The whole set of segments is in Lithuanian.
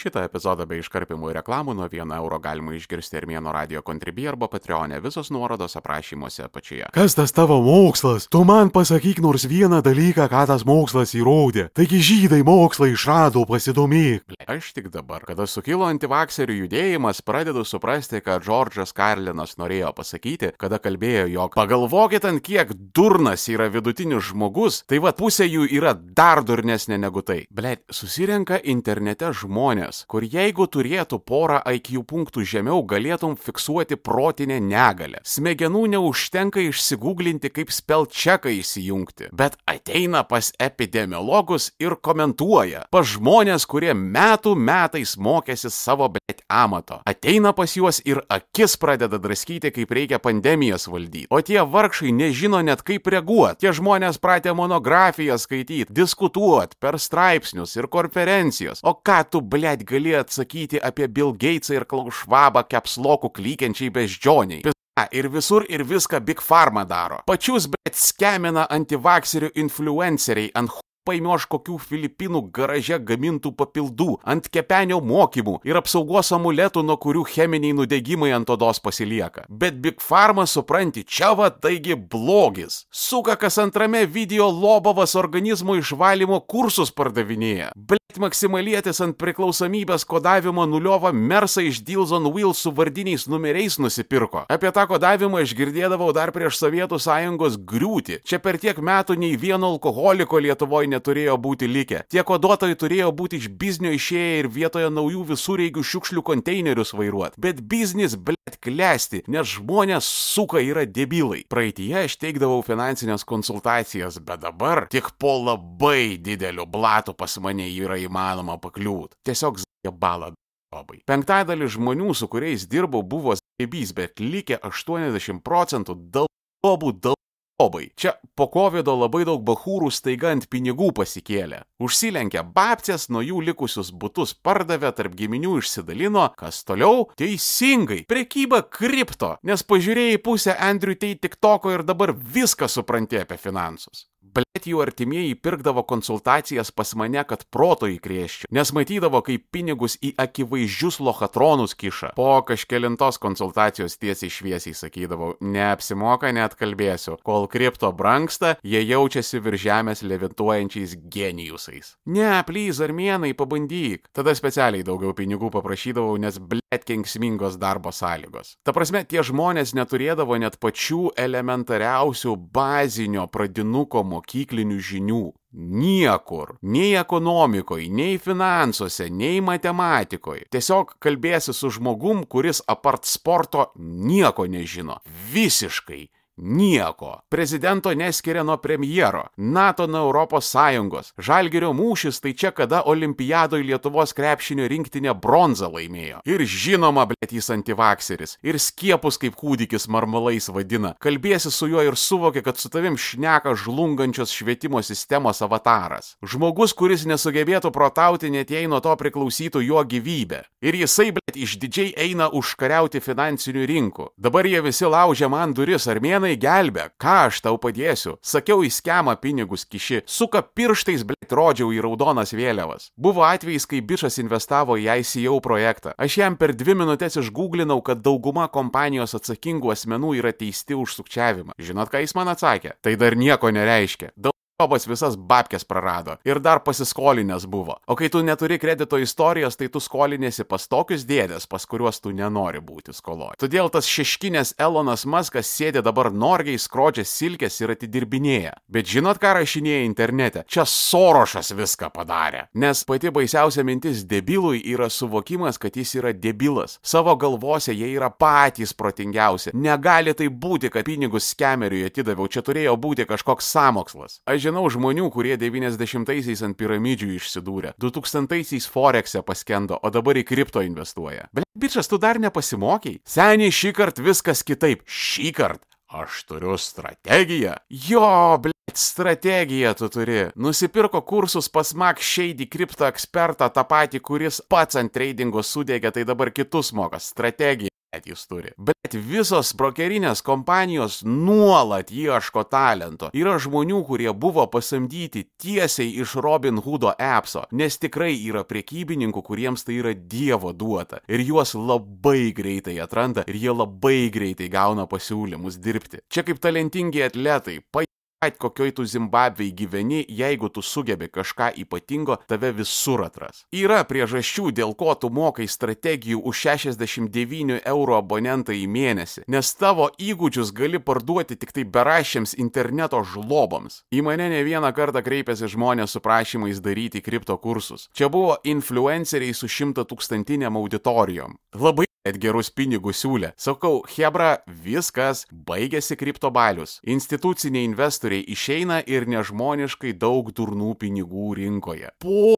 Šitą epizodą be iškarpimų ir reklamų nuo 1 euro galima išgirsti Armėno radio kontribį arba Patreonė, visos nuorodos aprašymuose apačioje. Kas tas tavo mokslas? Tu man pasakyk nors vieną dalyką, ką tas mokslas įrodė. Taigi žydai mokslą išrado, pasidomėk. Aš tik dabar, kada sukilo antivakserių judėjimas, pradedu suprasti, ką Džordžas Karlinas norėjo pasakyti, kada kalbėjo, jog pagalvokit, ant kiek durnas yra vidutinis žmogus, tai va pusė jų yra dar durnesnė negu tai. Blet, susirenka internete žmonės žmonės, kur jeigu turėtų porą IQ punktų žemiau, galėtum fiksuoti protinę negalę. Smegenų neužtenka išsigūglinti, kaip spelčeką įsijungti, bet ateina pas epidemiologus ir komentuoja. Pas žmonės, kurie metų metais mokėsi savo bet amato. Ateina pas juos ir akis pradeda draskyti, kaip reikia pandemijas valdyti. O tie vargšai nežino net kaip reaguoti. Tie žmonės pratė monografiją skaityti, diskutuoti per straipsnius ir konferencijos. O ką tu, ble, blėt gali atsakyti apie Bill Gatesą ir Klaus Schwabą kepslokų klykiančiai beždžioniai. Ir visur ir viską Big Pharma daro. Pačius, bet skemina antivakserių influenceriai ant paimioš kokių Filipinų garaže gamintų papildų, ant kepenio mokymų ir apsaugos amuletų, nuo kurių cheminiai nudegimai ant odos pasilieka. Bet Big Pharma supranti, čia va taigi blogis. Suka kas antrame video lobavas organizmo išvalymo kursus pardavinėja. Blet maksimalietis ant priklausomybės kodavimo nuliova Mersa iš Dilson Wheel su vardiniais numeriais nusipirko. Apie tą kodavimą aš girdėdavau dar prieš Sovietų sąjungos griūtį. Čia per tiek metų nei vieno alkoholiko Lietuvoje neturėjo būti likę. Tie koduotojai turėjo būti iš biznio išėję ir vietoje naujų visureigių šiukšlių konteinerius vairuoti. Bet biznis, blėt, klesti, nes žmonės suka yra debilai. Praeitie aš teikdavau finansinės konsultacijas, bet dabar tik po labai dideliu blatu pas mane yra įmanoma pakliūt. Tiesiog zė balą. Labai. Penktadalis žmonių, su kuriais dirbau, buvo zėbys, bet likę 80 procentų dalbų dal Obai, čia po COVID labai daug bahūrų staiga ant pinigų pasikėlė. Užsilenkė babcės, nuo jų likusius būtus pardavė, tarp giminių išsidalino, kas toliau? Teisingai, prekyba kripto, nes pažiūrėjai pusę Andrew Tate TikToko ir dabar viską supranti apie finansus. Blet jų artimieji pirkdavo konsultacijas pas mane, kad proto įkrėščiau, nes matydavo, kaip pinigus į akivaizdžius lochatronus kiša. Po kažkelintos konsultacijos tiesiai šviesiai sakydavau, neapsimoka net kalbėsiu, kol kripto branksta, jie jaučiasi virš žemės levituojančiais genijusais. Ne, plyz, armėnai, pabandyk. Tada specialiai daugiau pinigų paprašydavau, nes blet kenksmingos darbo sąlygos. Ta prasme, tie žmonės neturėdavo net pačių elementariausių bazinio pradinuko mokyklinių žinių. Niekur. Nei ekonomikoje, nei finansuose, nei matematikoje. Tiesiog kalbėsi su žmogum, kuris apart sporto nieko nežino. Visiškai Nieko. Prezidento neskiria nuo premjero. NATO nuo Europos Sąjungos. Žalgerio mūšis tai čia kada olimpiadoje Lietuvos krepšinio rinktinė bronzą laimėjo. Ir žinoma, blėt jis antivakseris. Ir skiepus kaip kūdikis marmalais vadina. Kalbėsi su juo ir suvokia, kad su tavim šneka žlungančios švietimo sistemos avataras. Žmogus, kuris nesugebėtų protauti, net jei nuo to priklausytų jo gyvybė. Ir jisai, blėt, išdidžiai eina užkariauti finansinių rinkų. Dabar jie visi laužia man duris armėnai Jonai gelbė, ką aš tau padėsiu? Sakiau į skemą pinigus kiši, suka pirštais, blėt, rodžiau į raudonas vėliavas. Buvo atvejais, kai bišas investavo į ICO projektą. Aš jam per dvi minutės išgooglinau, kad dauguma kompanijos atsakingų asmenų yra teisti už sukčiavimą. Žinot, ką jis man atsakė? Tai dar nieko nereiškia. Daug Jobas visas babkės prarado ir dar pasiskolinęs buvo. O kai tu neturi kredito istorijos, tai tu skolinėsi pas tokius dėdės, pas kuriuos tu nenori būti skoloje. Todėl tas šeškinės Elonas Maskas sėdė dabar norgiai skrodžia silkės ir atidirbinėja. Bet žinot, ką rašinėja internete? Čia Sorošas viską padarė. Nes pati baisiausia mintis debilui yra suvokimas, kad jis yra debilas. Savo galvose jie yra patys protingiausi. Negali tai būti, kad pinigus skemeriui atidaviau, čia turėjo būti kažkoks samokslas. Aš žinau žmonių, kurie 90-aisiais ant piramidžių išsidūrė, 2000-aisiais Forexe paskendo, o dabar į kripto investuoja. Bet, bičias, tu dar nepasimokiai. Seniai šį kartą viskas kitaip. Šį kartą Aš turiu strategiją. Jo, blėt, strategiją tu turi. Nusipirko kursus pas Mac Shady kripto ekspertą, tą patį, kuris pats ant tradingo sudėgė, tai dabar kitus moka. Strategija. Jis turi. Bet visos brokerinės kompanijos nuolat ieško talento. Yra žmonių, kurie buvo pasamdyti tiesiai iš Robin Hoodo appso, nes tikrai yra priekybininkų, kuriems tai yra dievo duota. Ir juos labai greitai atranda ir jie labai greitai gauna pasiūlymus dirbti. Čia kaip talentingi atletai, pa kad kokioj tu Zimbabvei gyveni, jeigu tu sugebi kažką ypatingo, tave visur atras. Yra priežasčių, dėl ko tu mokai strategijų už 69 eurų abonentą į mėnesį, nes tavo įgūdžius gali parduoti tik tai berašiams interneto žlobams. Į mane ne vieną kartą kreipėsi žmonės su prašymais daryti kripto kursus. Čia buvo influenceriai su šimta tūkstantiniam auditorijom. Labai net gerus pinigus siūlė. Sakau, Hebra, viskas, baigėsi kriptobalius. Instituciniai investoriai išeina ir nežmoniškai daug durnų pinigų rinkoje. Po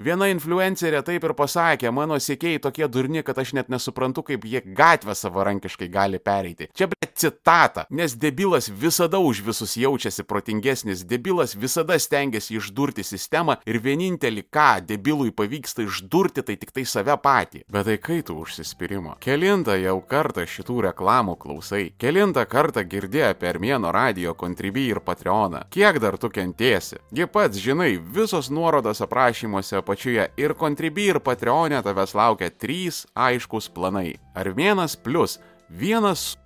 Viena influencerė taip ir pasakė, mano sėkėjai tokie durni, kad aš net nesuprantu, kaip jie gatvę savarankiškai gali pereiti. Čia ble citata, nes debilas visada už visus jaučiasi protingesnis, debilas visada stengiasi išdurti sistemą ir vienintelį, ką debilui pavyksta išdurti, tai tik tai save patį. Bet tai kai tu užsispyrimo? Kelintą jau kartą šitų reklamų klausai, kelintą kartą girdėjai apie Armėno radio, Contribui ir Patreoną. Kiek dar tu kentiesi? Gi pats žinai, visos nuorodos aprašymuose apačioje ir Contribui ir Patreonė tavęs laukia trys aiškus planai. Armėnas plus vienas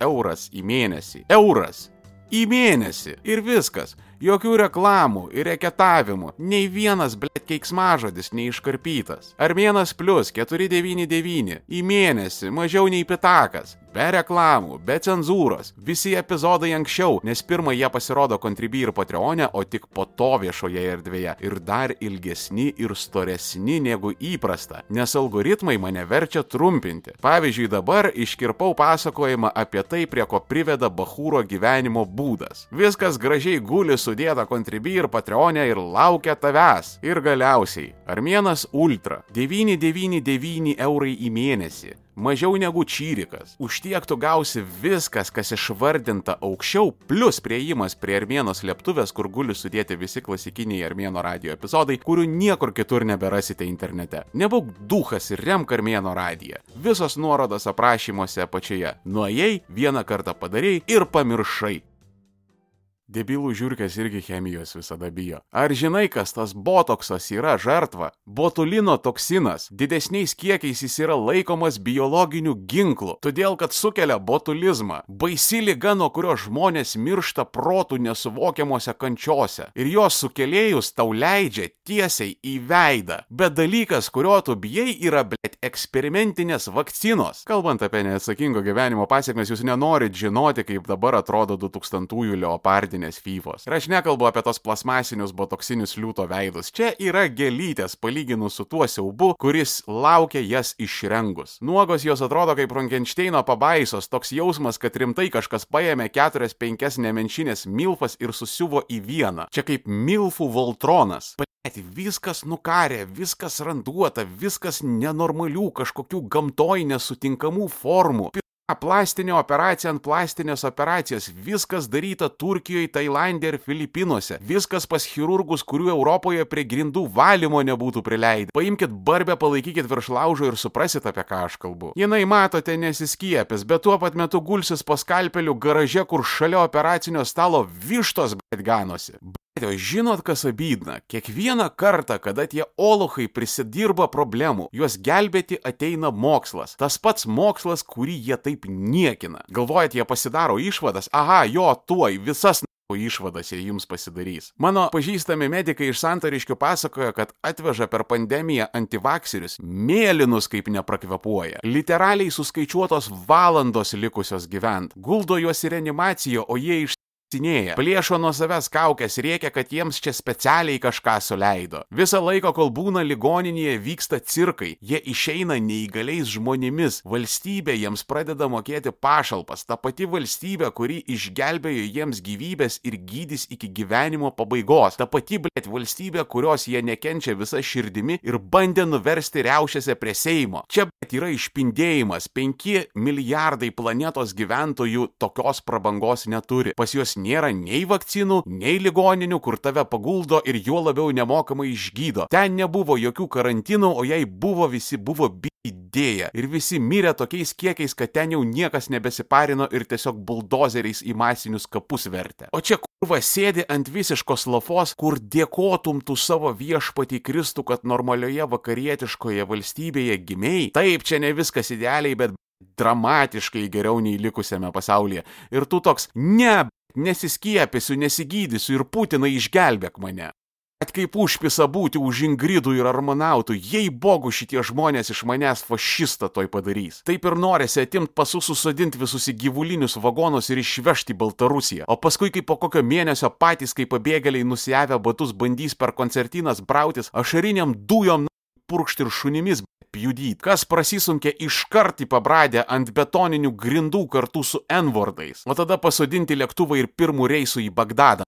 euras į mėnesį. Euras į mėnesį ir viskas. Jokių reklamų ir reketavimų, nei vienas blėt keiksmažodis neiškarpytas. Armėnas plus 499 į mėnesį, mažiau nei pitakas. Be reklamų, be cenzūros, visi epizodai anksčiau, nes pirmą jie pasirodo Contribui ir Patreonė, o tik po to viešoje erdvėje. Ir dar ilgesni ir storesni negu įprasta, nes algoritmai mane verčia trumpinti. Pavyzdžiui, dabar iškirpau pasakojimą apie tai, prie ko priveda Bahūro gyvenimo būdas. Viskas gražiai guli sudėta Contribui ir Patreonė ir laukia tavęs. Ir galiausiai, Armėnas Ultra 999 eurai į mėnesį mažiau negu čyrikas. Už tiek tu gausi viskas, kas išvardinta aukščiau, plus prieimas prie Armėno slėptuvės, kur guli sudėti visi klasikiniai Armėno radio epizodai, kurių niekur kitur neberasite internete. Nebūk duhas ir remk Armėno radiją. Visos nuorodos aprašymuose apačioje. Nuėjai, vieną kartą padarėjai ir pamiršai. Debilų žiūrkės irgi chemijos visada bijo. Ar žinai, kas tas botoksas yra žartva? Botulino toksinas didesniais kiekiais jis yra laikomas biologiniu ginklu, todėl kad sukelia botulizmą. Baisi lyga, nuo kurio žmonės miršta protų nesuvokiamuose kančiose. Ir jos sukėlėjus tau leidžia tiesiai į veidą. Bet dalykas, kurio tu bijai, yra, blėt, eksperimentinės vakcinos. Kalbant apie neatsakingo gyvenimo pasiekmes, jūs nenorit žinoti, kaip dabar atrodo 2000-ųjų leopardė vietinės fyfos. Ir aš nekalbu apie tos plasmasinius botoksinius liūto veidus. Čia yra gelytės palyginus su tuo siaubu, kuris laukia jas išrengus. Nuogos jos atrodo kaip Frankensteino pabaisos, toks jausmas, kad rimtai kažkas paėmė keturias penkias nemenšinės milfas ir susiuvo į vieną. Čia kaip milfų voltronas. Bet viskas nukarė, viskas randuota, viskas nenormalių, kažkokių gamtoj nesutinkamų formų. Plastinė operacija ant plastinės operacijos, viskas daryta Turkijoje, Tailandė ir Filipinuose, viskas pas chirurgus, kurių Europoje prie grindų valymo nebūtų prileidę. Paimkite barbę, palaikykite virš laužo ir suprasit, apie ką aš kalbu. Jinai matote nesiskiepęs, bet tuo pat metu gulsis paskalpelių garaže, kur šalia operacinio stalo vištos bet ganosi. O žinot, kas abydna? Kiekvieną kartą, kada tie olochai prisidirba problemų, juos gelbėti ateina mokslas. Tas pats mokslas, kurį jie taip niekina. Galvojat, jie pasidaro išvadas, aha, jo, tuoj, visas išvadas jie jums pasidarys. Mano pažįstami medikai iš santariškių pasakoja, kad atveža per pandemiją antivakserius, mėlynus kaip neprakvepuoja. Literaliai suskaičiuotos valandos likusios gyvent. Guldo juos į reanimaciją, o jie iš Sinėja, plėšo nuo savęs kaukės, rėkia, kad jiems čia specialiai kažką suleido. Visą laiką, kol būna ligoninėje, vyksta cirkai, jie išeina neįgaliais žmonėmis, valstybė jiems pradeda mokėti pašalpas, ta pati valstybė, kuri išgelbėjo jiems gyvybės ir gydys iki gyvenimo pabaigos, ta pati, blėt, valstybė, kurios jie nekenčia visą širdimi ir bandė nuversti reušėse prie Seimo. Čia, blėt, yra išpindėjimas, 5 milijardai planetos gyventojų tokios prabangos neturi, pas juos nėra nei vakcinų, nei ligoninių, kur tave paguldo ir juo labiau nemokamai išgydo. Ten nebuvo jokių karantinų, o jei buvo, visi buvo idėja. Ir visi mirė tokiais kiekiais, kad ten jau niekas nebesiparino ir tiesiog buldozeriais į masinius kapus vertė. O čia kurva sėdi ant visiškos lafos, kur dėkotum tu savo viešpatį Kristų, kad normalioje vakarietiškoje valstybėje gimiai. Taip, čia ne viskas idealiai, bet dramatiškai geriau nei likusiame pasaulyje. Ir tu toks, ne, nesiskiepysiu, nesigydysiu ir Putinai išgelbėk mane. Bet kaip užpisa būti už ingridų ir armanautų, jei bogu šitie žmonės iš manęs fašistą toj padarys. Taip ir norisi atimti pasus susodinti visus į gyvulinius vagonus ir išvežti į Baltarusiją. O paskui, kai po kokio mėnesio patys, kaip pabėgėliai nusijavę batus, bandys per koncertinas brautis ašariniam dujom purkšti ir šunimis pjudyti, kas prasisunkė iškart į pabradę ant betoninių grindų kartu su N-vardais, o tada pasodinti lėktuvą ir pirmų reisų į Bagdadą.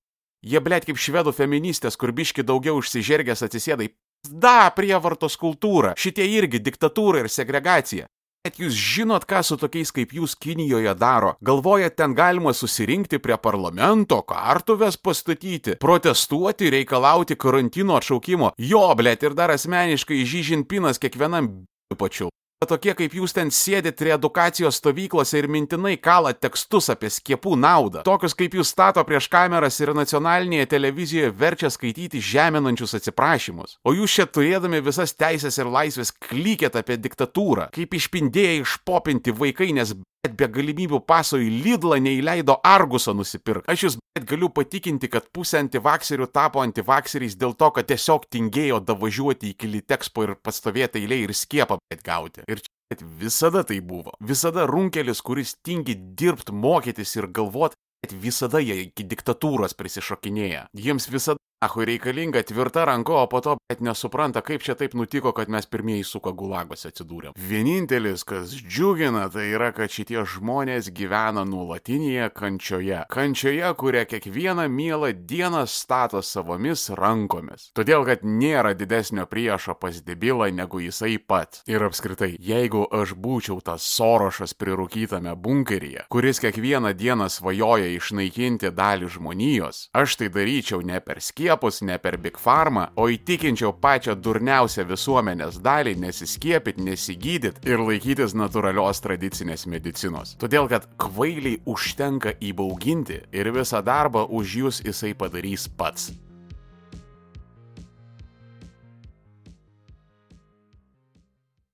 Jie, blėt, kaip švedų feministės, kur biški daugiau užsižergęs atsisėdai. Da, prievartos kultūra, šitie irgi diktatūra ir segregacija. Bet jūs žinot, ką su tokiais kaip jūs Kinijoje daro? Galvojat, ten galima susirinkti prie parlamento, kartuves pastatyti, protestuoti, reikalauti karantino atšaukimo. Jo, blėt, ir dar asmeniškai Žyžinpinas kiekvienam pačiu. Tokie kaip jūs ten sėdit reedukacijos stovyklose ir mintinai kala tekstus apie skiepų naudą. Tokius kaip jūs stato prieš kameras ir nacionalinėje televizijoje verčia skaityti žeminančius atsiprašymus. O jūs čia turėdami visas teisės ir laisvės klykėt apie diktatūrą, kaip išpindėjai išpopinti vaikai, nes bet be galimybių paso į Lidlą neįleido Arguso nusipirkti. Aš jūs galiu patikinti, kad pusė antivakserių tapo antivakseriais dėl to, kad tiesiog tingėjo davažiuoti iki Litexpo ir pastovėti eilė ir skiepą bet gauti. Ir čia bet visada tai buvo. Visada runkelis, kuris tingi dirbti, mokytis ir galvot, bet visada jie iki diktatūros prisišokinėja. Jiems visada Ahui reikalinga tvirta ranka, o po to bet nesupranta, kaip čia taip nutiko, kad mes pirmieji suka gulagose atsidūrėm. Vienintelis, kas džiugina, tai yra, kad šitie žmonės gyvena nuolatinėje kančioje. Kančioje, kurią kiekvieną mielą dieną stato savomis rankomis. Todėl, kad nėra didesnio priešo pas debilą negu jisai pat. Ir apskritai, jeigu aš būčiau tas sorošas prirūkytame bunkeryje, kuris kiekvieną dieną svajoja išnaikinti dalį žmonijos, aš tai daryčiau ne per skiepą skiepus ne per Big Pharma, o įtikinčiau pačią durniausią visuomenės dalį nesiskiepyti, nesigydyti ir laikytis natūralios tradicinės medicinos. Todėl, kad kvailiai užtenka įbauginti ir visą darbą už jūs jisai padarys pats.